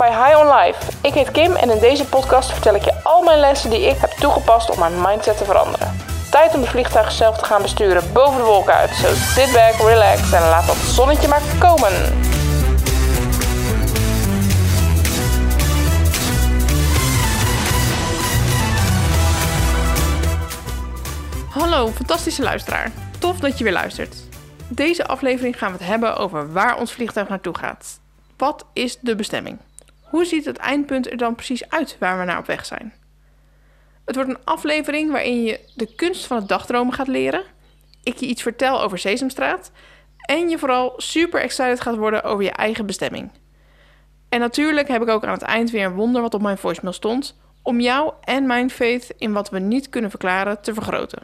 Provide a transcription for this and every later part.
bij High on Life. Ik heet Kim en in deze podcast vertel ik je al mijn lessen die ik heb toegepast om mijn mindset te veranderen. Tijd om het vliegtuig zelf te gaan besturen boven de wolken uit. So sit back, relax en laat dat zonnetje maar komen. Hallo, fantastische luisteraar. Tof dat je weer luistert. Deze aflevering gaan we het hebben over waar ons vliegtuig naartoe gaat. Wat is de bestemming? Hoe ziet het eindpunt er dan precies uit waar we naar op weg zijn? Het wordt een aflevering waarin je de kunst van het dagdromen gaat leren, ik je iets vertel over Sesamstraat en je vooral super excited gaat worden over je eigen bestemming. En natuurlijk heb ik ook aan het eind weer een wonder wat op mijn voicemail stond, om jou en mijn faith in wat we niet kunnen verklaren te vergroten.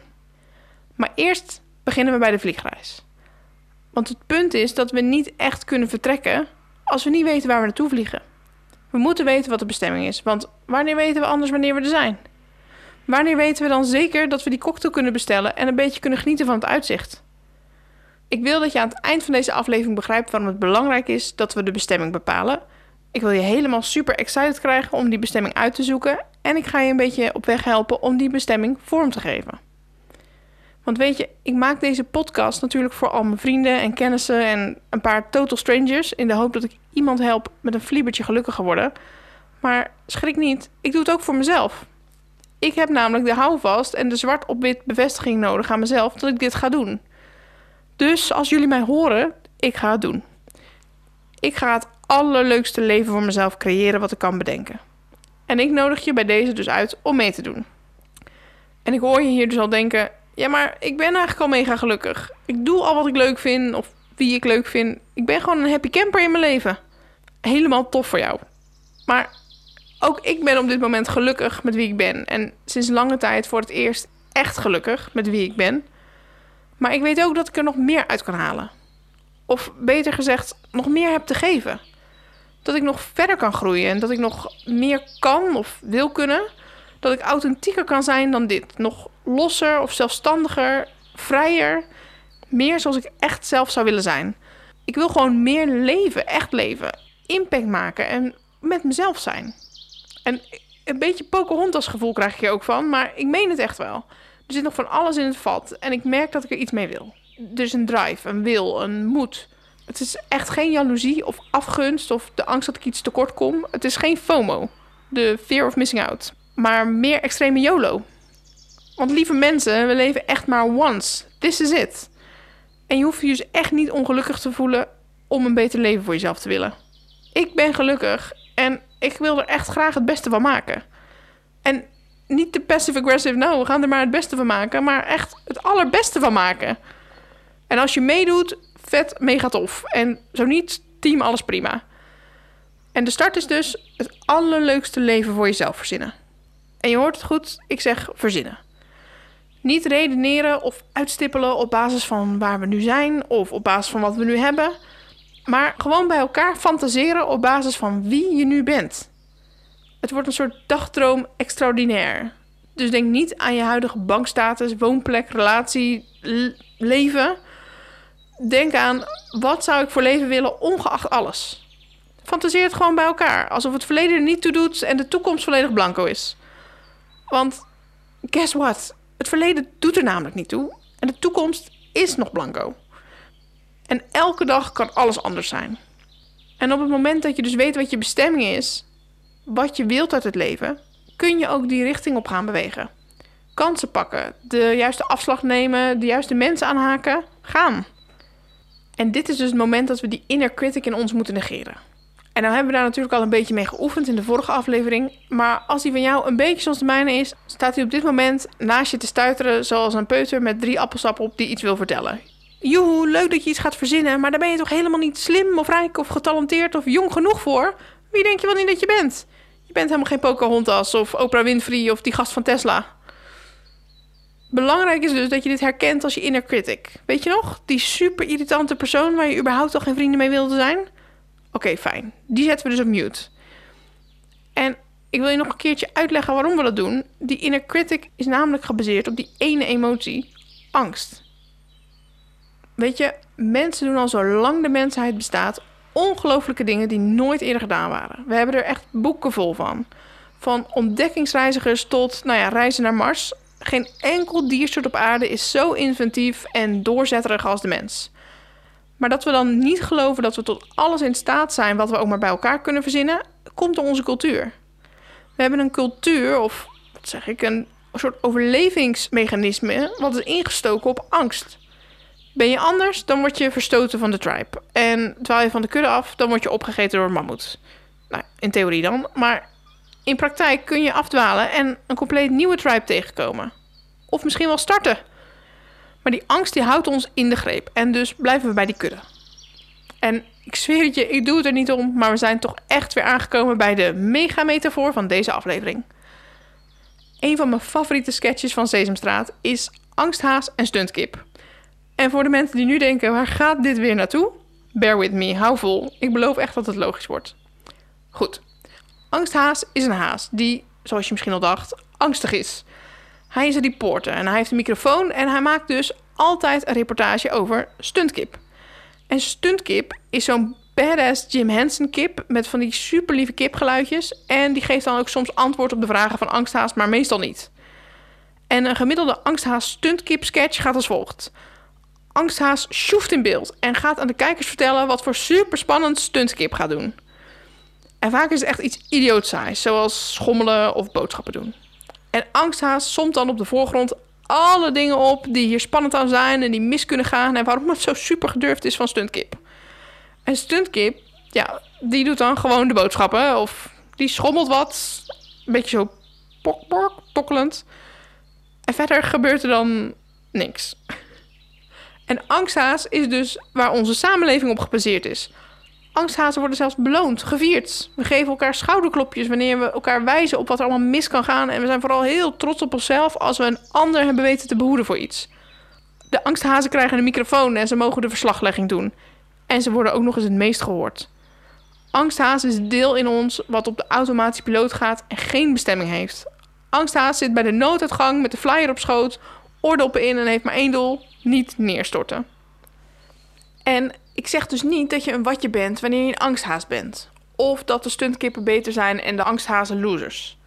Maar eerst beginnen we bij de vliegreis. Want het punt is dat we niet echt kunnen vertrekken als we niet weten waar we naartoe vliegen. We moeten weten wat de bestemming is, want wanneer weten we anders wanneer we er zijn? Wanneer weten we dan zeker dat we die cocktail kunnen bestellen en een beetje kunnen genieten van het uitzicht? Ik wil dat je aan het eind van deze aflevering begrijpt waarom het belangrijk is dat we de bestemming bepalen. Ik wil je helemaal super excited krijgen om die bestemming uit te zoeken en ik ga je een beetje op weg helpen om die bestemming vorm te geven. Want weet je, ik maak deze podcast natuurlijk voor al mijn vrienden en kennissen en een paar total strangers in de hoop dat ik iemand help met een vliebertje gelukkiger worden. Maar schrik niet, ik doe het ook voor mezelf. Ik heb namelijk de houvast en de zwart op wit bevestiging nodig aan mezelf dat ik dit ga doen. Dus als jullie mij horen, ik ga het doen. Ik ga het allerleukste leven voor mezelf creëren wat ik kan bedenken. En ik nodig je bij deze dus uit om mee te doen. En ik hoor je hier dus al denken: ja, maar ik ben eigenlijk al mega gelukkig. Ik doe al wat ik leuk vind of wie ik leuk vind. Ik ben gewoon een happy camper in mijn leven. Helemaal tof voor jou. Maar ook ik ben op dit moment gelukkig met wie ik ben. En sinds lange tijd voor het eerst echt gelukkig met wie ik ben. Maar ik weet ook dat ik er nog meer uit kan halen. Of beter gezegd, nog meer heb te geven. Dat ik nog verder kan groeien en dat ik nog meer kan of wil kunnen. Dat ik authentieker kan zijn dan dit. Nog losser of zelfstandiger, vrijer. Meer zoals ik echt zelf zou willen zijn. Ik wil gewoon meer leven, echt leven. Impact maken en met mezelf zijn. En een beetje Pocahontas gevoel krijg ik hier ook van, maar ik meen het echt wel. Er zit nog van alles in het vat en ik merk dat ik er iets mee wil. Er is een drive, een wil, een moed. Het is echt geen jaloezie of afgunst of de angst dat ik iets tekort kom. Het is geen FOMO, de fear of missing out, maar meer extreme YOLO. Want lieve mensen, we leven echt maar once. This is it. En je hoeft je dus echt niet ongelukkig te voelen om een beter leven voor jezelf te willen. Ik ben gelukkig en ik wil er echt graag het beste van maken. En niet te passive-aggressive, nou, we gaan er maar het beste van maken, maar echt het allerbeste van maken. En als je meedoet, vet, mega tof. En zo niet, team, alles prima. En de start is dus het allerleukste leven voor jezelf verzinnen. En je hoort het goed, ik zeg verzinnen. Niet redeneren of uitstippelen op basis van waar we nu zijn of op basis van wat we nu hebben, maar gewoon bij elkaar fantaseren op basis van wie je nu bent. Het wordt een soort dagdroom extraordinair. Dus denk niet aan je huidige bankstatus, woonplek, relatie, leven. Denk aan wat zou ik voor leven willen, ongeacht alles. Fantaseer het gewoon bij elkaar, alsof het verleden er niet toe doet en de toekomst volledig blanco is. Want guess what? Het verleden doet er namelijk niet toe en de toekomst is nog blanco. En elke dag kan alles anders zijn. En op het moment dat je dus weet wat je bestemming is, wat je wilt uit het leven, kun je ook die richting op gaan bewegen. Kansen pakken, de juiste afslag nemen, de juiste mensen aanhaken, gaan. En dit is dus het moment dat we die inner critic in ons moeten negeren. En nou hebben we daar natuurlijk al een beetje mee geoefend in de vorige aflevering. Maar als die van jou een beetje zoals de mijne is, staat hij op dit moment naast je te stuiteren zoals een peuter met drie appelsappen op die iets wil vertellen. Joehoe, leuk dat je iets gaat verzinnen, maar daar ben je toch helemaal niet slim of rijk of getalenteerd of jong genoeg voor? Wie denk je wel niet dat je bent? Je bent helemaal geen Pocahontas of Oprah Winfrey of die gast van Tesla. Belangrijk is dus dat je dit herkent als je inner critic. Weet je nog? Die super irritante persoon waar je überhaupt al geen vrienden mee wilde zijn? Oké, fijn. Die zetten we dus op mute. En ik wil je nog een keertje uitleggen waarom we dat doen. Die inner critic is namelijk gebaseerd op die ene emotie, angst. Weet je, mensen doen al zolang de mensheid bestaat ongelooflijke dingen die nooit eerder gedaan waren. We hebben er echt boeken vol van. Van ontdekkingsreizigers tot nou ja, reizen naar Mars. Geen enkel diersoort op aarde is zo inventief en doorzetterig als de mens. Maar dat we dan niet geloven dat we tot alles in staat zijn wat we ook maar bij elkaar kunnen verzinnen, komt door onze cultuur. We hebben een cultuur, of wat zeg ik, een soort overlevingsmechanisme, wat is ingestoken op angst. Ben je anders, dan word je verstoten van de tribe. En dwaal je van de kudde af, dan word je opgegeten door een mammoet. Nou, in theorie dan. Maar in praktijk kun je afdwalen en een compleet nieuwe tribe tegenkomen. Of misschien wel starten. Maar die angst die houdt ons in de greep. En dus blijven we bij die kudde. En ik zweer het je, ik doe het er niet om, maar we zijn toch echt weer aangekomen bij de mega-metafoor van deze aflevering. Een van mijn favoriete sketches van Sesamstraat is Angsthaas en Stuntkip. En voor de mensen die nu denken, waar gaat dit weer naartoe? Bear with me, hou vol. Ik beloof echt dat het logisch wordt. Goed. Angsthaas is een haas die, zoals je misschien al dacht, angstig is. Hij is een reporter en hij heeft een microfoon en hij maakt dus altijd een reportage over Stuntkip. En Stuntkip is zo'n badass Jim Henson kip met van die super lieve kipgeluidjes. En die geeft dan ook soms antwoord op de vragen van angsthaas, maar meestal niet. En een gemiddelde angsthaas stuntkip sketch gaat als volgt. Angsthaas sjoeft in beeld en gaat aan de kijkers vertellen wat voor super spannend stuntkip gaat doen. En vaak is het echt iets idiootsaais, zoals schommelen of boodschappen doen. En Angsthaas somt dan op de voorgrond alle dingen op die hier spannend aan zijn en die mis kunnen gaan en waarom het zo super gedurfd is van Stuntkip. En Stuntkip, ja, die doet dan gewoon de boodschappen of die schommelt wat, een beetje zo pok, pok, tokkelend. En verder gebeurt er dan niks. En angsthaas is dus waar onze samenleving op gebaseerd is. Angsthazen worden zelfs beloond, gevierd. We geven elkaar schouderklopjes wanneer we elkaar wijzen op wat er allemaal mis kan gaan. En we zijn vooral heel trots op onszelf als we een ander hebben weten te behoeden voor iets. De angsthazen krijgen een microfoon en ze mogen de verslaglegging doen. En ze worden ook nog eens het meest gehoord. Angsthaas is het deel in ons wat op de automatische piloot gaat en geen bestemming heeft. Angsthaas zit bij de nooduitgang met de flyer op schoot, oordoppen in en heeft maar één doel: niet neerstorten. En ik zeg dus niet dat je een watje bent wanneer je een angsthaas bent. Of dat de stuntkippen beter zijn en de angsthazen losers.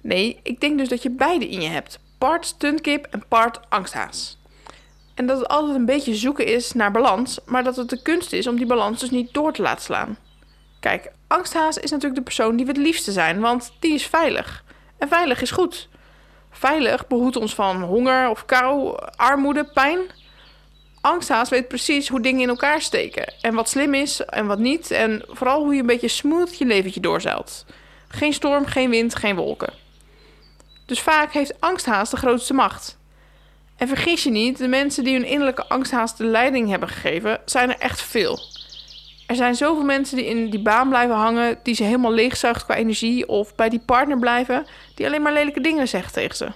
Nee, ik denk dus dat je beide in je hebt. Part stuntkip en part angsthaas. En dat het altijd een beetje zoeken is naar balans, maar dat het de kunst is om die balans dus niet door te laten slaan. Kijk, angsthaas is natuurlijk de persoon die we het liefste zijn, want die is veilig. En veilig is goed. Veilig behoedt ons van honger of kou, armoede, pijn. Angsthaas weet precies hoe dingen in elkaar steken. En wat slim is en wat niet. En vooral hoe je een beetje smooth je leventje doorzeilt. Geen storm, geen wind, geen wolken. Dus vaak heeft angsthaas de grootste macht. En vergis je niet, de mensen die hun innerlijke angsthaas de leiding hebben gegeven, zijn er echt veel. Er zijn zoveel mensen die in die baan blijven hangen, die ze helemaal leegzuigt qua energie, of bij die partner blijven, die alleen maar lelijke dingen zeggen tegen ze.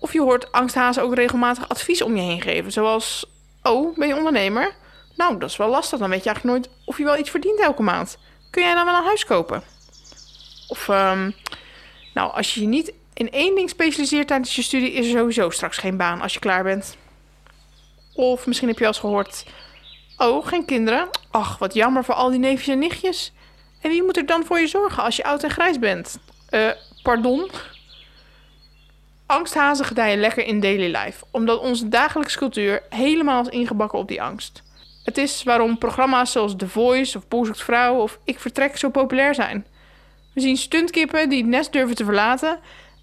Of je hoort angsthazen ook regelmatig advies om je heen geven, zoals Oh, ben je ondernemer? Nou, dat is wel lastig. Dan weet je eigenlijk nooit of je wel iets verdient elke maand. Kun jij dan wel een huis kopen? Of, um, nou, als je je niet in één ding specialiseert tijdens je studie, is er sowieso straks geen baan als je klaar bent. Of misschien heb je wel eens gehoord: Oh, geen kinderen? Ach, wat jammer voor al die neefjes en nichtjes. En wie moet er dan voor je zorgen als je oud en grijs bent? Eh, pardon? Angsthazen gedijen lekker in daily life, omdat onze dagelijkse cultuur helemaal is ingebakken op die angst. Het is waarom programma's zoals The Voice of Boer zoekt vrouw of Ik vertrek zo populair zijn. We zien stuntkippen die het nest durven te verlaten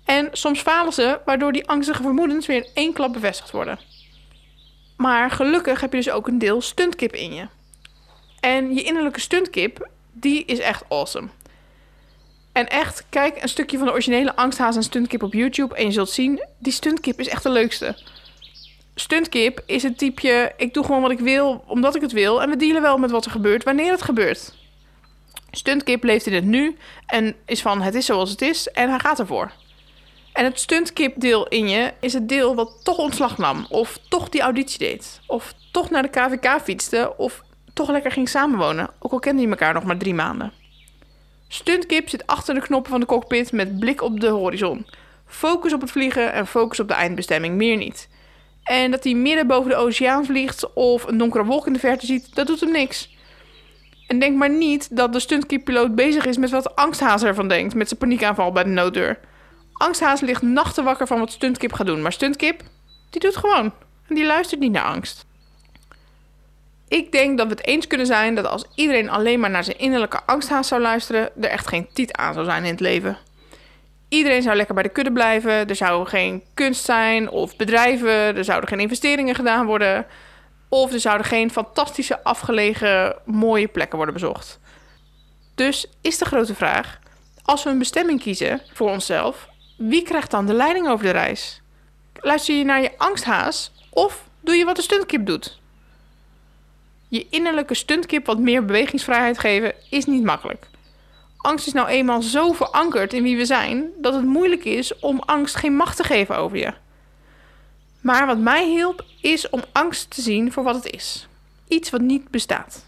en soms falen ze, waardoor die angstige vermoedens weer in één klap bevestigd worden. Maar gelukkig heb je dus ook een deel stuntkip in je. En je innerlijke stuntkip, die is echt awesome. En echt, kijk een stukje van de originele Angsthaas en Stuntkip op YouTube en je zult zien, die Stuntkip is echt de leukste. Stuntkip is het typeje, ik doe gewoon wat ik wil, omdat ik het wil. En we dealen wel met wat er gebeurt, wanneer het gebeurt. Stuntkip leeft in het nu en is van het is zoals het is en hij gaat ervoor. En het stuntkip deel in je is het deel wat toch ontslag nam. Of toch die auditie deed. Of toch naar de KVK fietste. Of toch lekker ging samenwonen. Ook al kenden die elkaar nog maar drie maanden. Stuntkip zit achter de knoppen van de cockpit met blik op de horizon. Focus op het vliegen en focus op de eindbestemming, meer niet. En dat hij midden boven de oceaan vliegt of een donkere wolk in de verte ziet, dat doet hem niks. En En denk maar niet dat de stuntkippiloot bezig is met wat Angsthaas ervan denkt... met zijn paniekaanval bij de nooddeur. Angsthaas ligt nachten wakker van wat Stuntkip gaat doen. Maar Stuntkip, die doet gewoon. En die luistert niet naar angst. Ik denk dat we het eens kunnen zijn dat als iedereen alleen maar naar zijn innerlijke angsthaas zou luisteren... er echt geen tiet aan zou zijn in het leven. Iedereen zou lekker bij de kudde blijven. Er zou geen kunst zijn of bedrijven. Er zouden geen investeringen gedaan worden. Of er zouden geen fantastische afgelegen mooie plekken worden bezocht. Dus is de grote vraag: als we een bestemming kiezen voor onszelf, wie krijgt dan de leiding over de reis? Luister je naar je angsthaas of doe je wat de stuntkip doet? Je innerlijke stuntkip wat meer bewegingsvrijheid geven is niet makkelijk. Angst is nou eenmaal zo verankerd in wie we zijn dat het moeilijk is om angst geen macht te geven over je. Maar wat mij hielp is om angst te zien voor wat het is: iets wat niet bestaat.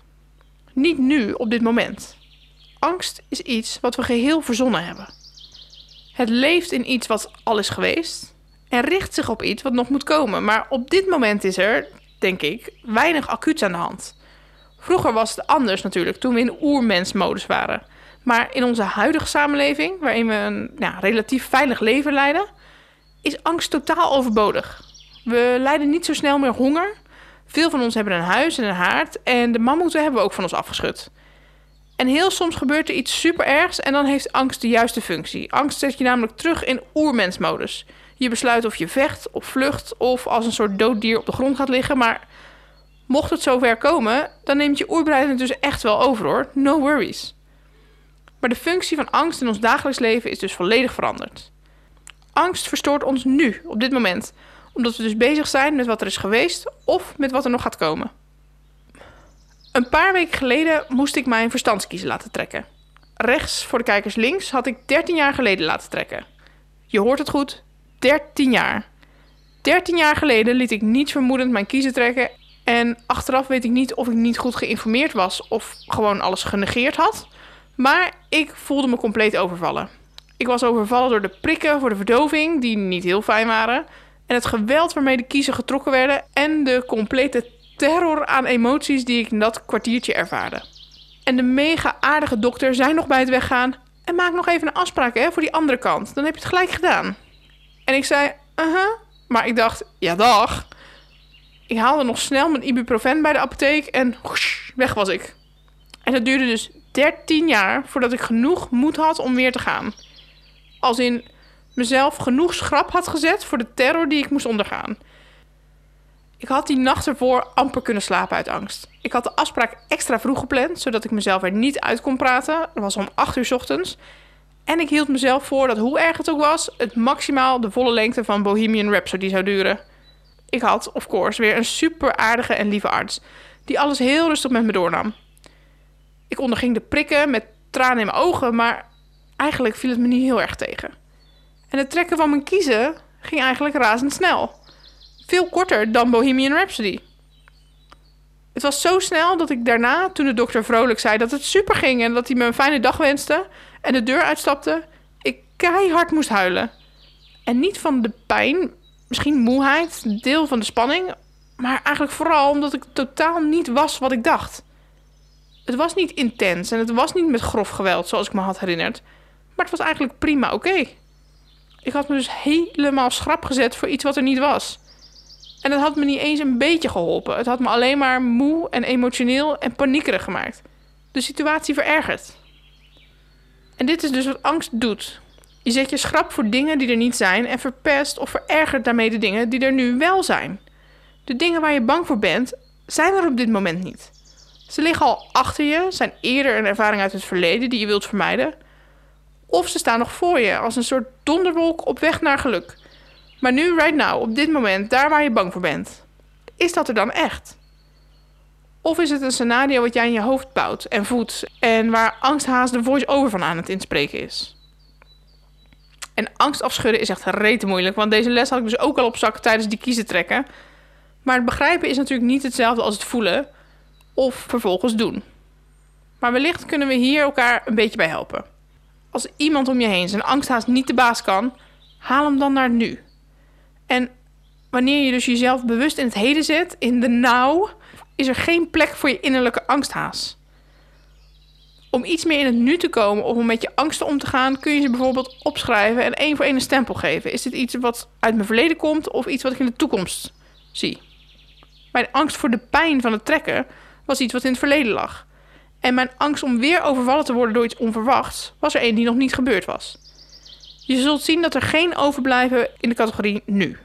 Niet nu, op dit moment. Angst is iets wat we geheel verzonnen hebben. Het leeft in iets wat al is geweest en richt zich op iets wat nog moet komen. Maar op dit moment is er, denk ik, weinig acuuts aan de hand. Vroeger was het anders natuurlijk, toen we in oermensmodus waren. Maar in onze huidige samenleving, waarin we een ja, relatief veilig leven leiden, is angst totaal overbodig. We lijden niet zo snel meer honger. Veel van ons hebben een huis en een haard. En de mammoeten hebben we ook van ons afgeschud. En heel soms gebeurt er iets super ergs en dan heeft angst de juiste functie. Angst zet je namelijk terug in oermensmodus. Je besluit of je vecht of vlucht of als een soort dood dier op de grond gaat liggen. Maar mocht het zover komen, dan neemt je oerbrein dus echt wel over hoor. No worries. Maar de functie van angst in ons dagelijks leven is dus volledig veranderd. Angst verstoort ons nu, op dit moment, omdat we dus bezig zijn met wat er is geweest of met wat er nog gaat komen. Een paar weken geleden moest ik mijn verstandskiezer laten trekken. Rechts voor de kijkers links had ik 13 jaar geleden laten trekken. Je hoort het goed, 13 jaar. 13 jaar geleden liet ik niets vermoedend mijn kiezer trekken en achteraf weet ik niet of ik niet goed geïnformeerd was of gewoon alles genegeerd had. Maar ik voelde me compleet overvallen. Ik was overvallen door de prikken voor de verdoving, die niet heel fijn waren. En het geweld waarmee de kiezen getrokken werden. En de complete terror aan emoties die ik in dat kwartiertje ervaarde. En de mega aardige dokter zei nog bij het weggaan: En maak nog even een afspraak hè, voor die andere kant. Dan heb je het gelijk gedaan. En ik zei: Uh huh. Maar ik dacht: Ja, dag. Ik haalde nog snel mijn ibuprofen bij de apotheek en weg was ik. En het duurde dus 13 jaar voordat ik genoeg moed had om weer te gaan. Als in mezelf genoeg schrap had gezet voor de terror die ik moest ondergaan. Ik had die nacht ervoor amper kunnen slapen uit angst. Ik had de afspraak extra vroeg gepland, zodat ik mezelf er niet uit kon praten. Dat was om 8 uur ochtends. En ik hield mezelf voor dat hoe erg het ook was, het maximaal de volle lengte van Bohemian Rhapsody zou duren. Ik had, of course, weer een super aardige en lieve arts, die alles heel rustig met me doornam. Ik onderging de prikken met tranen in mijn ogen, maar eigenlijk viel het me niet heel erg tegen. En het trekken van mijn kiezen ging eigenlijk razendsnel. Veel korter dan Bohemian Rhapsody. Het was zo snel dat ik daarna, toen de dokter vrolijk zei dat het super ging en dat hij me een fijne dag wenste en de deur uitstapte, ik keihard moest huilen. En niet van de pijn, misschien moeheid, deel van de spanning, maar eigenlijk vooral omdat ik totaal niet was wat ik dacht. Het was niet intens en het was niet met grof geweld zoals ik me had herinnerd, maar het was eigenlijk prima oké. Ik had me dus helemaal schrap gezet voor iets wat er niet was. En dat had me niet eens een beetje geholpen. Het had me alleen maar moe en emotioneel en paniekerig gemaakt. De situatie verergert. En dit is dus wat angst doet. Je zet je schrap voor dingen die er niet zijn en verpest of verergert daarmee de dingen die er nu wel zijn. De dingen waar je bang voor bent, zijn er op dit moment niet. Ze liggen al achter je, zijn eerder een ervaring uit het verleden die je wilt vermijden. Of ze staan nog voor je als een soort donderwolk op weg naar geluk. Maar nu, right now, op dit moment, daar waar je bang voor bent, is dat er dan echt? Of is het een scenario wat jij in je hoofd bouwt en voedt en waar angsthaas de voice-over van aan het inspreken is? En angst afschudden is echt rete moeilijk, want deze les had ik dus ook al op zak tijdens die kiezen trekken. Maar het begrijpen is natuurlijk niet hetzelfde als het voelen of vervolgens doen. Maar wellicht kunnen we hier elkaar een beetje bij helpen. Als iemand om je heen zijn angsthaast niet de baas kan, haal hem dan naar nu. En wanneer je dus jezelf bewust in het heden zet, in de now, is er geen plek voor je innerlijke angsthaas. Om iets meer in het nu te komen of om met je angsten om te gaan, kun je ze bijvoorbeeld opschrijven en één voor één een stempel geven. Is dit iets wat uit mijn verleden komt of iets wat ik in de toekomst zie? Mijn angst voor de pijn van het trekken was iets wat in het verleden lag. En mijn angst om weer overvallen te worden door iets onverwachts was er een die nog niet gebeurd was. Je zult zien dat er geen overblijven in de categorie nu.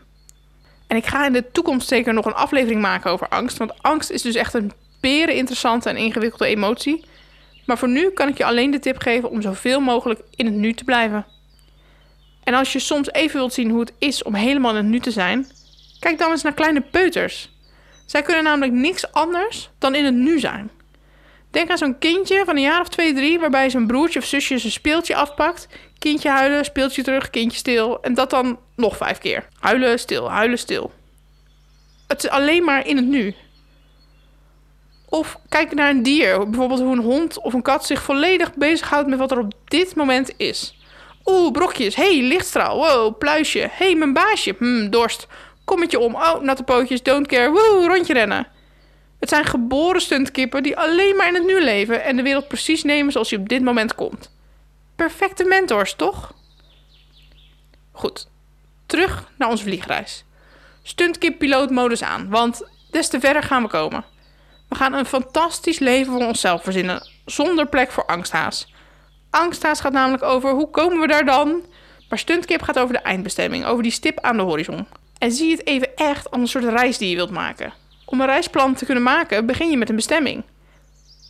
En ik ga in de toekomst zeker nog een aflevering maken over angst. Want angst is dus echt een peren interessante en ingewikkelde emotie. Maar voor nu kan ik je alleen de tip geven om zoveel mogelijk in het nu te blijven. En als je soms even wilt zien hoe het is om helemaal in het nu te zijn, kijk dan eens naar kleine peuters. Zij kunnen namelijk niks anders dan in het nu zijn. Denk aan zo'n kindje van een jaar of twee, drie, waarbij zijn broertje of zusje zijn speeltje afpakt. Kindje huilen, speeltje terug, kindje stil. En dat dan nog vijf keer. Huilen, stil, huilen, stil. Het is alleen maar in het nu. Of kijk naar een dier, bijvoorbeeld hoe een hond of een kat zich volledig bezighoudt met wat er op dit moment is. Oeh, brokjes. hey, lichtstraal. Wow, pluisje. hey, mijn baasje. Hmm, dorst. Kommetje om. Oh, natte pootjes. Don't care. Woe, rondje rennen. Het zijn geboren stuntkippen die alleen maar in het nu leven en de wereld precies nemen zoals je op dit moment komt. Perfecte mentors, toch? Goed, terug naar onze vliegreis. Stuntkip-pilootmodus aan, want des te verder gaan we komen. We gaan een fantastisch leven voor onszelf verzinnen, zonder plek voor angsthaas. Angsthaas gaat namelijk over hoe komen we daar dan? Maar stuntkip gaat over de eindbestemming, over die stip aan de horizon. En zie het even echt als een soort reis die je wilt maken. Om een reisplan te kunnen maken, begin je met een bestemming.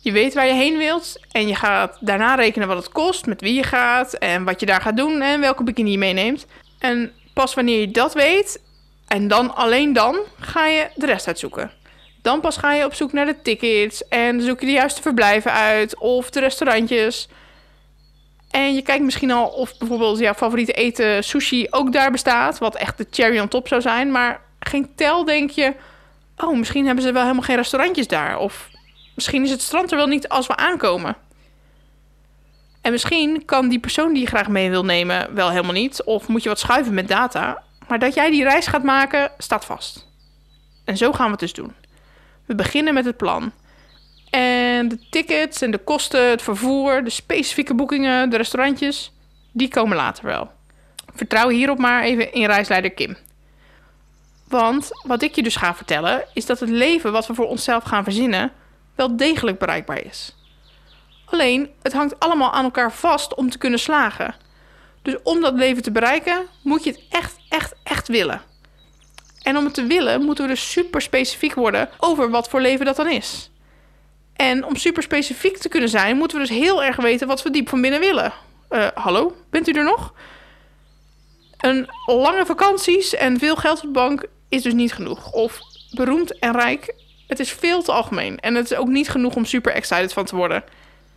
Je weet waar je heen wilt en je gaat daarna rekenen wat het kost, met wie je gaat en wat je daar gaat doen en welke bikini je meeneemt. En pas wanneer je dat weet, en dan alleen dan, ga je de rest uitzoeken. Dan pas ga je op zoek naar de tickets en zoek je de juiste verblijven uit of de restaurantjes. En je kijkt misschien al of bijvoorbeeld jouw favoriete eten sushi ook daar bestaat, wat echt de cherry on top zou zijn. Maar geen tel denk je, oh, misschien hebben ze wel helemaal geen restaurantjes daar. Of misschien is het strand er wel niet als we aankomen. En misschien kan die persoon die je graag mee wil nemen wel helemaal niet. Of moet je wat schuiven met data. Maar dat jij die reis gaat maken, staat vast. En zo gaan we het dus doen. We beginnen met het plan. En de tickets en de kosten, het vervoer, de specifieke boekingen, de restaurantjes, die komen later wel. Vertrouw hierop maar even in reisleider Kim. Want wat ik je dus ga vertellen, is dat het leven wat we voor onszelf gaan verzinnen, wel degelijk bereikbaar is. Alleen, het hangt allemaal aan elkaar vast om te kunnen slagen. Dus om dat leven te bereiken, moet je het echt, echt, echt willen. En om het te willen, moeten we dus super specifiek worden over wat voor leven dat dan is. En om super specifiek te kunnen zijn, moeten we dus heel erg weten wat we diep van binnen willen. Uh, hallo, bent u er nog? Een lange vakanties en veel geld op de bank is dus niet genoeg. Of beroemd en rijk, het is veel te algemeen. En het is ook niet genoeg om super excited van te worden.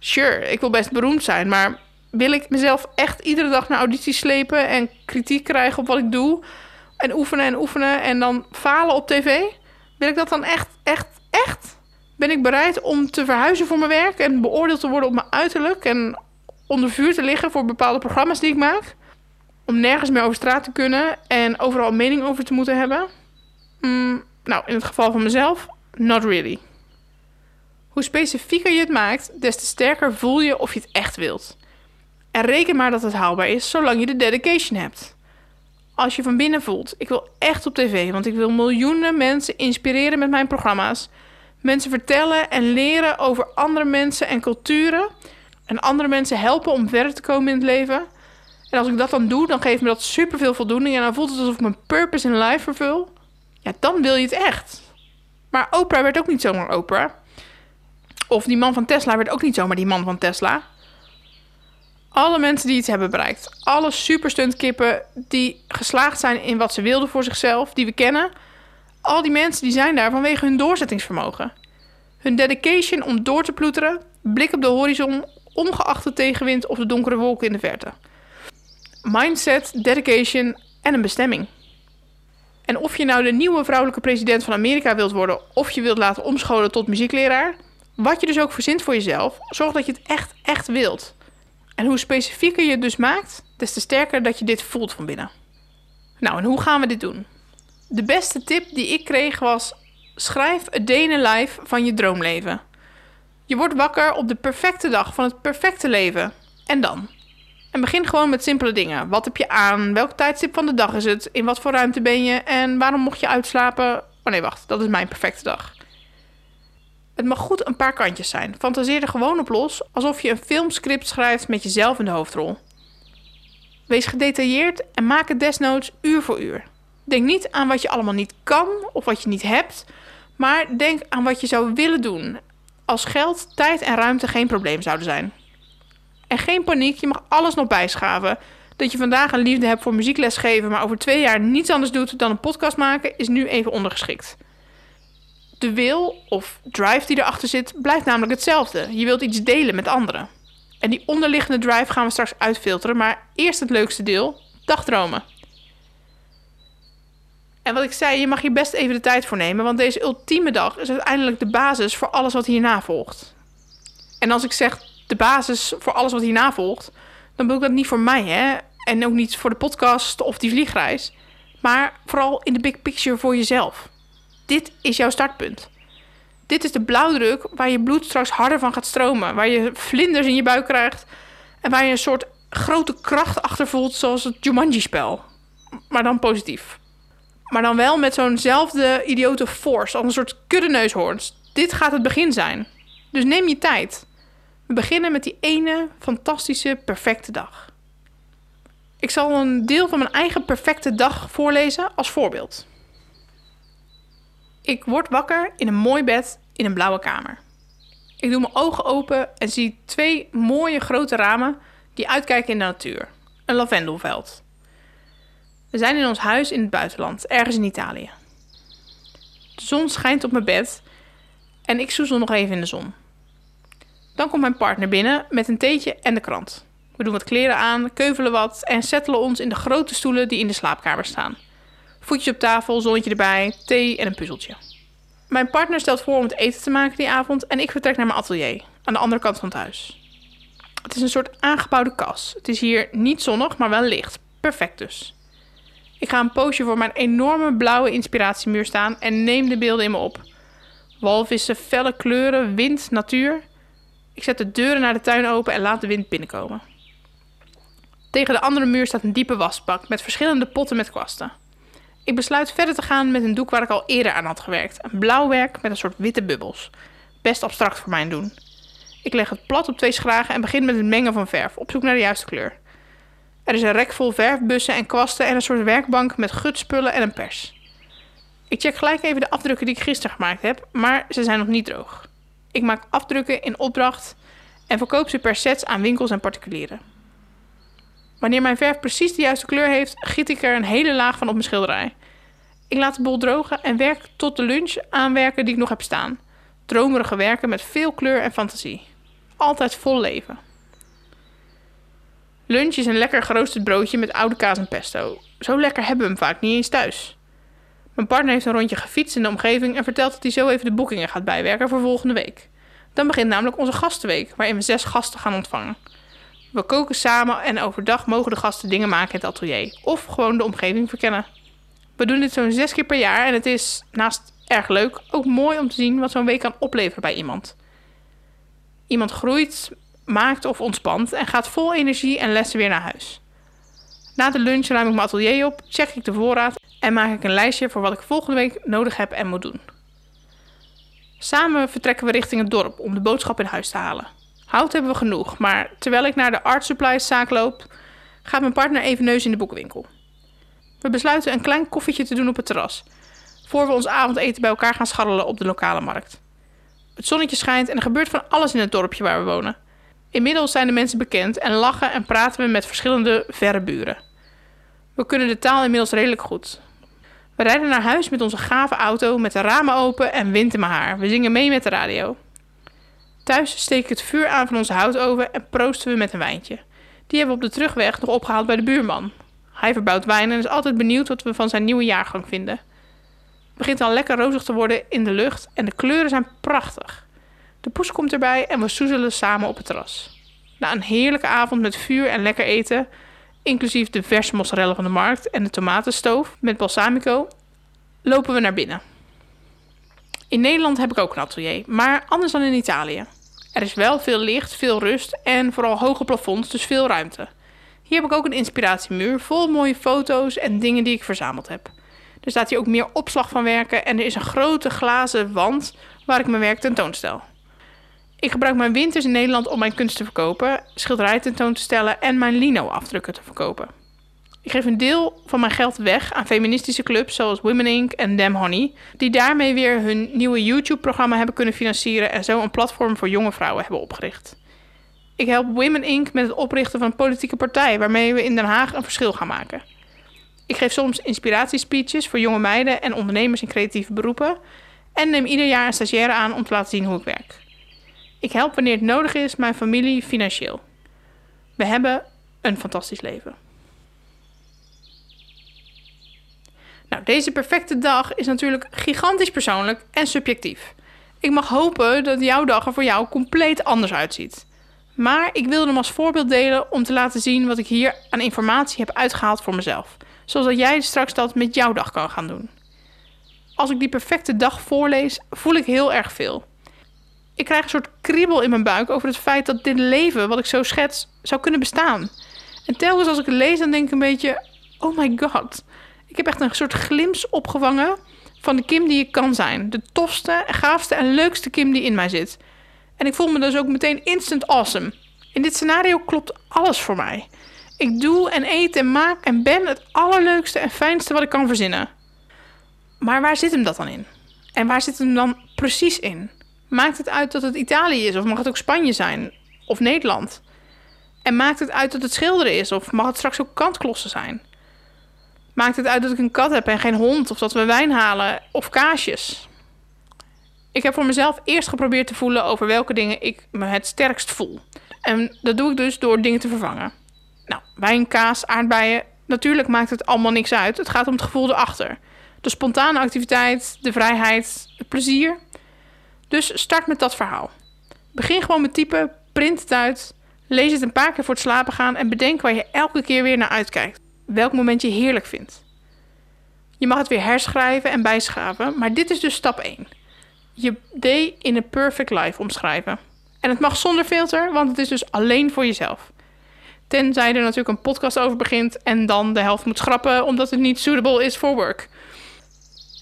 Sure, ik wil best beroemd zijn, maar wil ik mezelf echt iedere dag naar audities slepen en kritiek krijgen op wat ik doe? En oefenen en oefenen en dan falen op tv? Wil ik dat dan echt, echt, echt? Ben ik bereid om te verhuizen voor mijn werk en beoordeeld te worden op mijn uiterlijk en onder vuur te liggen voor bepaalde programma's die ik maak? Om nergens meer over straat te kunnen en overal mening over te moeten hebben? Mm, nou, in het geval van mezelf, not really. Hoe specifieker je het maakt, des te sterker voel je of je het echt wilt. En reken maar dat het haalbaar is, zolang je de dedication hebt. Als je van binnen voelt, ik wil echt op tv, want ik wil miljoenen mensen inspireren met mijn programma's. Mensen vertellen en leren over andere mensen en culturen. En andere mensen helpen om verder te komen in het leven. En als ik dat dan doe, dan geeft me dat superveel voldoening. En dan voelt het alsof ik mijn purpose in life vervul ja, dan wil je het echt. Maar Oprah werd ook niet zomaar Oprah. Of die man van Tesla werd ook niet zomaar die man van Tesla. Alle mensen die iets hebben bereikt. Alle superstuntkippen die geslaagd zijn in wat ze wilden voor zichzelf, die we kennen. Al die mensen die zijn daar vanwege hun doorzettingsvermogen. Hun dedication om door te ploeteren, blik op de horizon, ongeacht de tegenwind of de donkere wolken in de verte. Mindset, dedication en een bestemming. En of je nou de nieuwe vrouwelijke president van Amerika wilt worden of je wilt laten omscholen tot muziekleraar, wat je dus ook verzint voor jezelf, zorg dat je het echt, echt wilt. En hoe specifieker je het dus maakt, des te sterker dat je dit voelt van binnen. Nou, en hoe gaan we dit doen? De beste tip die ik kreeg was: schrijf a day in a life van je droomleven. Je wordt wakker op de perfecte dag van het perfecte leven. En dan? En begin gewoon met simpele dingen. Wat heb je aan? Welk tijdstip van de dag is het? In wat voor ruimte ben je? En waarom mocht je uitslapen? Oh nee, wacht, dat is mijn perfecte dag. Het mag goed een paar kantjes zijn. Fantaseer er gewoon op los, alsof je een filmscript schrijft met jezelf in de hoofdrol. Wees gedetailleerd en maak het desnoods uur voor uur. Denk niet aan wat je allemaal niet kan of wat je niet hebt, maar denk aan wat je zou willen doen als geld, tijd en ruimte geen probleem zouden zijn. En geen paniek, je mag alles nog bijschaven. Dat je vandaag een liefde hebt voor muziekles geven, maar over twee jaar niets anders doet dan een podcast maken, is nu even ondergeschikt. De wil of drive die erachter zit, blijft namelijk hetzelfde. Je wilt iets delen met anderen. En die onderliggende drive gaan we straks uitfilteren, maar eerst het leukste deel: dagdromen. En wat ik zei, je mag hier best even de tijd voor nemen, want deze ultieme dag is uiteindelijk de basis voor alles wat hierna volgt. En als ik zeg de basis voor alles wat hierna volgt, dan bedoel ik dat niet voor mij, hè? En ook niet voor de podcast of die vliegreis, maar vooral in de big picture voor jezelf. Dit is jouw startpunt. Dit is de blauwdruk waar je bloed straks harder van gaat stromen, waar je vlinders in je buik krijgt en waar je een soort grote kracht achter voelt, zoals het Jumanji-spel. Maar dan positief. Maar dan wel met zo'nzelfde idiote force, als een soort kuddeneushoorns. Dit gaat het begin zijn. Dus neem je tijd. We beginnen met die ene fantastische, perfecte dag. Ik zal een deel van mijn eigen perfecte dag voorlezen als voorbeeld. Ik word wakker in een mooi bed in een blauwe kamer. Ik doe mijn ogen open en zie twee mooie grote ramen die uitkijken in de natuur. Een lavendelveld. We zijn in ons huis in het buitenland, ergens in Italië. De zon schijnt op mijn bed en ik soezel nog even in de zon. Dan komt mijn partner binnen met een theetje en de krant. We doen wat kleren aan, keuvelen wat en settelen ons in de grote stoelen die in de slaapkamer staan. Voetjes op tafel, zonnetje erbij, thee en een puzzeltje. Mijn partner stelt voor om het eten te maken die avond en ik vertrek naar mijn atelier aan de andere kant van het huis. Het is een soort aangebouwde kas. Het is hier niet zonnig, maar wel licht. Perfect dus. Ik ga een poosje voor mijn enorme blauwe inspiratiemuur staan en neem de beelden in me op. Walvissen, felle kleuren, wind, natuur. Ik zet de deuren naar de tuin open en laat de wind binnenkomen. Tegen de andere muur staat een diepe wasbak met verschillende potten met kwasten. Ik besluit verder te gaan met een doek waar ik al eerder aan had gewerkt. Een blauw werk met een soort witte bubbels. Best abstract voor mijn doen. Ik leg het plat op twee schragen en begin met het mengen van verf, op zoek naar de juiste kleur. Er is een rek vol verfbussen en kwasten en een soort werkbank met gutspullen en een pers. Ik check gelijk even de afdrukken die ik gisteren gemaakt heb, maar ze zijn nog niet droog. Ik maak afdrukken in opdracht en verkoop ze per set aan winkels en particulieren. Wanneer mijn verf precies de juiste kleur heeft, giet ik er een hele laag van op mijn schilderij. Ik laat de bol drogen en werk tot de lunch aan werken die ik nog heb staan. Dromerige werken met veel kleur en fantasie. Altijd vol leven. Lunch is een lekker geroosterd broodje met oude kaas en pesto. Zo lekker hebben we hem vaak niet eens thuis. Mijn partner heeft een rondje gefietst in de omgeving en vertelt dat hij zo even de boekingen gaat bijwerken voor volgende week. Dan begint namelijk onze gastenweek, waarin we zes gasten gaan ontvangen. We koken samen en overdag mogen de gasten dingen maken in het atelier of gewoon de omgeving verkennen. We doen dit zo'n zes keer per jaar en het is naast erg leuk ook mooi om te zien wat zo'n week kan opleveren bij iemand. Iemand groeit, maakt of ontspant en gaat vol energie en lessen weer naar huis. Na de lunch ruim ik mijn atelier op, check ik de voorraad en maak ik een lijstje voor wat ik volgende week nodig heb en moet doen. Samen vertrekken we richting het dorp om de boodschap in huis te halen. Hout hebben we genoeg, maar terwijl ik naar de art supplies zaak loop, gaat mijn partner even neus in de boekenwinkel. We besluiten een klein koffietje te doen op het terras, voor we ons avondeten bij elkaar gaan scharrelen op de lokale markt. Het zonnetje schijnt en er gebeurt van alles in het dorpje waar we wonen. Inmiddels zijn de mensen bekend en lachen en praten we met verschillende verre buren. We kunnen de taal inmiddels redelijk goed. We rijden naar huis met onze gave auto met de ramen open en wind in mijn haar. We zingen mee met de radio. Thuis steek ik het vuur aan van onze houtoven en proosten we met een wijntje. Die hebben we op de terugweg nog opgehaald bij de buurman. Hij verbouwt wijn en is altijd benieuwd wat we van zijn nieuwe jaargang vinden. Het begint al lekker rozig te worden in de lucht en de kleuren zijn prachtig. De poes komt erbij en we soezelen samen op het terras. Na een heerlijke avond met vuur en lekker eten, inclusief de verse mozzarella van de markt en de tomatenstoof met balsamico, lopen we naar binnen. In Nederland heb ik ook een atelier, maar anders dan in Italië. Er is wel veel licht, veel rust en vooral hoge plafonds, dus veel ruimte. Hier heb ik ook een inspiratiemuur vol mooie foto's en dingen die ik verzameld heb. Er staat hier ook meer opslag van werken en er is een grote glazen wand waar ik mijn werk tentoonstel. Ik gebruik mijn winters in Nederland om mijn kunst te verkopen, schilderij tentoon te stellen en mijn lino-afdrukken te verkopen. Ik geef een deel van mijn geld weg aan feministische clubs zoals Women Inc. en Damn Honey, die daarmee weer hun nieuwe YouTube-programma hebben kunnen financieren en zo een platform voor jonge vrouwen hebben opgericht. Ik help Women Inc. met het oprichten van een politieke partij waarmee we in Den Haag een verschil gaan maken. Ik geef soms inspiratiespeeches voor jonge meiden en ondernemers in creatieve beroepen en neem ieder jaar een stagiaire aan om te laten zien hoe ik werk. Ik help wanneer het nodig is mijn familie financieel. We hebben een fantastisch leven. Nou, deze perfecte dag is natuurlijk gigantisch persoonlijk en subjectief. Ik mag hopen dat jouw dag er voor jou compleet anders uitziet. Maar ik wilde hem als voorbeeld delen om te laten zien wat ik hier aan informatie heb uitgehaald voor mezelf. Zodat jij straks dat met jouw dag kan gaan doen. Als ik die perfecte dag voorlees, voel ik heel erg veel. Ik krijg een soort kriebel in mijn buik over het feit dat dit leven, wat ik zo schets, zou kunnen bestaan. En telkens als ik het lees, dan denk ik een beetje: oh my god. Ik heb echt een soort glimps opgevangen van de Kim die ik kan zijn. De tofste, gaafste en leukste Kim die in mij zit. En ik voel me dus ook meteen instant awesome. In dit scenario klopt alles voor mij. Ik doe en eet en maak en ben het allerleukste en fijnste wat ik kan verzinnen. Maar waar zit hem dat dan in? En waar zit hem dan precies in? Maakt het uit dat het Italië is of mag het ook Spanje zijn? Of Nederland? En maakt het uit dat het schilderen is of mag het straks ook kantklossen zijn? Maakt het uit dat ik een kat heb en geen hond of dat we wijn halen of kaasjes? Ik heb voor mezelf eerst geprobeerd te voelen over welke dingen ik me het sterkst voel. En dat doe ik dus door dingen te vervangen. Nou, wijn, kaas, aardbeien. Natuurlijk maakt het allemaal niks uit. Het gaat om het gevoel erachter. De spontane activiteit, de vrijheid, het plezier. Dus start met dat verhaal. Begin gewoon met typen, print het uit, lees het een paar keer voor het slapen gaan en bedenk waar je elke keer weer naar uitkijkt. Welk moment je heerlijk vindt. Je mag het weer herschrijven en bijschaven, maar dit is dus stap 1 je day in a perfect life omschrijven. En het mag zonder filter, want het is dus alleen voor jezelf. Tenzij er natuurlijk een podcast over begint en dan de helft moet schrappen omdat het niet suitable is voor work.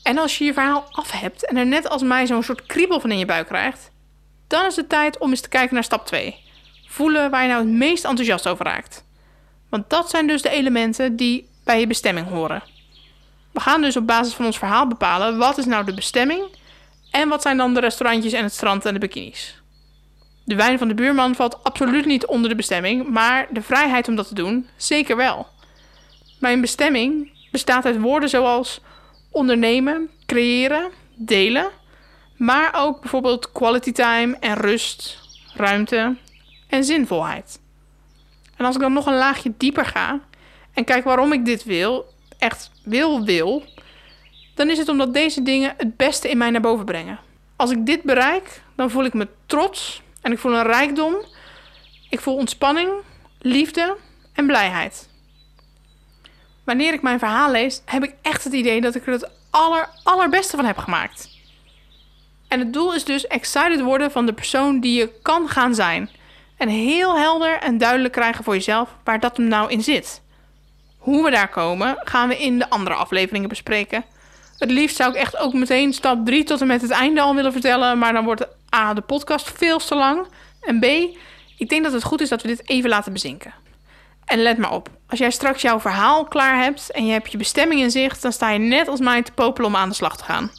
En als je je verhaal af hebt en er net als mij zo'n soort kriebel van in je buik krijgt, dan is het tijd om eens te kijken naar stap 2. Voelen waar je nou het meest enthousiast over raakt. Want dat zijn dus de elementen die bij je bestemming horen. We gaan dus op basis van ons verhaal bepalen wat is nou de bestemming en wat zijn dan de restaurantjes en het strand en de bikinis? De wijn van de buurman valt absoluut niet onder de bestemming, maar de vrijheid om dat te doen zeker wel. Mijn bestemming bestaat uit woorden zoals ondernemen, creëren, delen, maar ook bijvoorbeeld quality time en rust, ruimte en zinvolheid. En als ik dan nog een laagje dieper ga en kijk waarom ik dit wil, echt wil, wil, dan is het omdat deze dingen het beste in mij naar boven brengen. Als ik dit bereik, dan voel ik me trots en ik voel een rijkdom. Ik voel ontspanning, liefde en blijheid. Wanneer ik mijn verhaal lees, heb ik echt het idee dat ik er het aller, allerbeste van heb gemaakt. En het doel is dus excited worden van de persoon die je kan gaan zijn. En heel helder en duidelijk krijgen voor jezelf waar dat hem nou in zit. Hoe we daar komen, gaan we in de andere afleveringen bespreken. Het liefst zou ik echt ook meteen stap 3 tot en met het einde al willen vertellen. Maar dan wordt A, de podcast veel te lang. En B, ik denk dat het goed is dat we dit even laten bezinken. En let maar op, als jij straks jouw verhaal klaar hebt en je hebt je bestemming in zicht, dan sta je net als mij te popelen om aan de slag te gaan.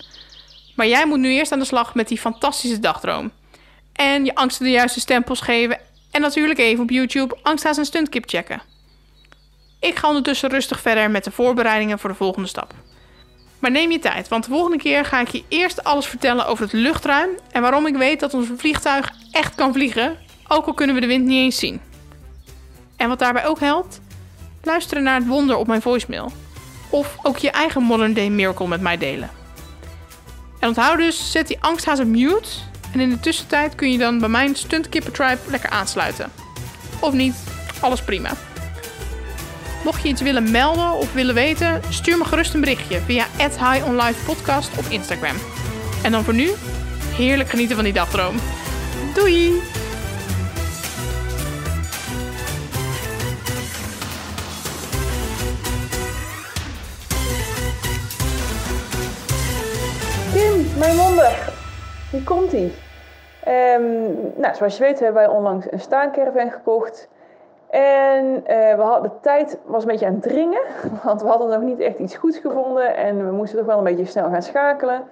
Maar jij moet nu eerst aan de slag met die fantastische dagdroom. En je angsten de juiste stempels geven. En natuurlijk even op YouTube angsthaas en stuntkip checken. Ik ga ondertussen rustig verder met de voorbereidingen voor de volgende stap. Maar neem je tijd, want de volgende keer ga ik je eerst alles vertellen over het luchtruim en waarom ik weet dat ons vliegtuig echt kan vliegen, ook al kunnen we de wind niet eens zien. En wat daarbij ook helpt, luisteren naar het wonder op mijn voicemail. Of ook je eigen modern day miracle met mij delen. En onthoud dus, zet die angsthaas op mute. En in de tussentijd kun je dan bij mijn stuntkipper Tribe lekker aansluiten. Of niet, alles prima. Mocht je iets willen melden of willen weten, stuur me gerust een berichtje via @high_online_podcast op Instagram. En dan voor nu, heerlijk genieten van die dagdroom. Doei! Kim, mijn monden. Hier komt hij. Ehm, nou, zoals je weet hebben wij onlangs een staancaravan gekocht. En eh, we hadden, de tijd was een beetje aan het dringen, want we hadden nog niet echt iets goeds gevonden en we moesten toch wel een beetje snel gaan schakelen.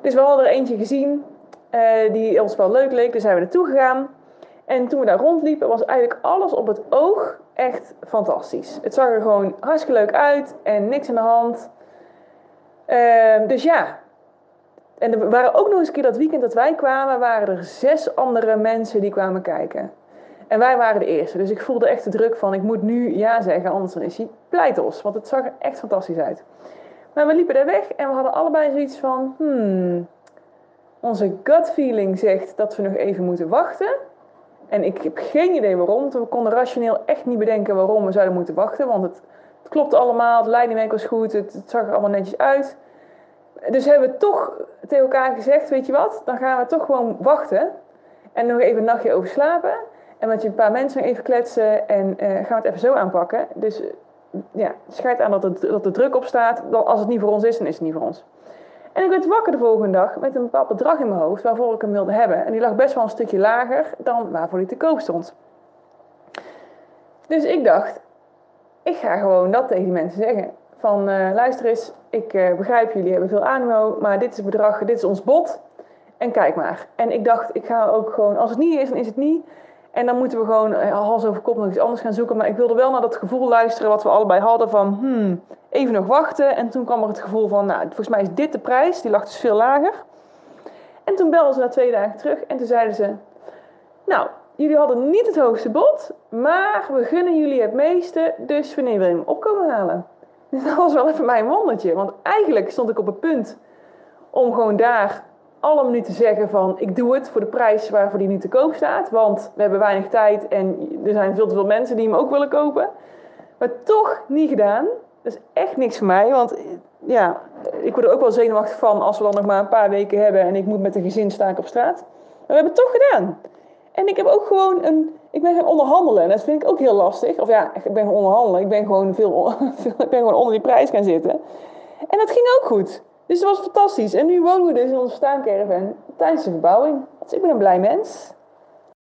Dus we hadden er eentje gezien uh, die ons wel leuk leek, dus zijn we naartoe gegaan. En toen we daar rondliepen was eigenlijk alles op het oog echt fantastisch. Het zag er gewoon hartstikke leuk uit en niks aan de hand. Uh, dus ja, en er waren ook nog eens een keer dat weekend dat wij kwamen, waren er zes andere mensen die kwamen kijken. En wij waren de eerste. Dus ik voelde echt de druk van ik moet nu ja zeggen, anders is hij pleitos. Want het zag er echt fantastisch uit. Maar we liepen daar weg en we hadden allebei zoiets van, hmm, onze gut feeling zegt dat we nog even moeten wachten. En ik heb geen idee waarom. We konden rationeel echt niet bedenken waarom we zouden moeten wachten. Want het, het klopte allemaal, het leidingwerk was goed, het, zag er allemaal netjes uit. Dus hebben we toch tegen elkaar gezegd, weet je wat, dan gaan we toch gewoon wachten. En nog even een nachtje over slapen. En met je een paar mensen even kletsen en uh, gaan we het even zo aanpakken. Dus ja, schijt aan dat, het, dat er druk op staat. Als het niet voor ons is, dan is het niet voor ons. En ik werd wakker de volgende dag met een bepaald bedrag in mijn hoofd waarvoor ik hem wilde hebben. En die lag best wel een stukje lager dan waarvoor hij te koop stond. Dus ik dacht, ik ga gewoon dat tegen die mensen zeggen. Van uh, luister eens, ik uh, begrijp jullie hebben veel animo, maar dit is het bedrag, dit is ons bod. En kijk maar. En ik dacht, ik ga ook gewoon, als het niet is, dan is het niet. En dan moeten we gewoon uh, hals over kop nog iets anders gaan zoeken. Maar ik wilde wel naar dat gevoel luisteren wat we allebei hadden van, hmm, even nog wachten. En toen kwam er het gevoel van, nou, volgens mij is dit de prijs. Die lag dus veel lager. En toen belden ze na twee dagen terug en toen zeiden ze, nou, jullie hadden niet het hoogste bod, maar we gunnen jullie het meeste, dus wanneer wil je hem op komen halen? Dus dat was wel even mijn wondertje. Want eigenlijk stond ik op het punt om gewoon daar allemaal nu te zeggen van ik doe het voor de prijs waarvoor die nu te koop staat. Want we hebben weinig tijd en er zijn veel te veel mensen die hem ook willen kopen. Maar toch niet gedaan. Dat is echt niks voor mij. Want ja, ik word er ook wel zenuwachtig van als we dan nog maar een paar weken hebben en ik moet met een gezin staan op straat. Maar we hebben het toch gedaan. En ik heb ook gewoon een. Ik ben gaan onderhandelen. En dat vind ik ook heel lastig. Of ja, ik ben gaan onderhandelen. Ik ben gewoon, veel, ik ben gewoon onder die prijs gaan zitten. En dat ging ook goed. Dus dat was fantastisch. En nu wonen we dus in onze staancaravan tijdens de verbouwing. Dus ik ben een blij mens.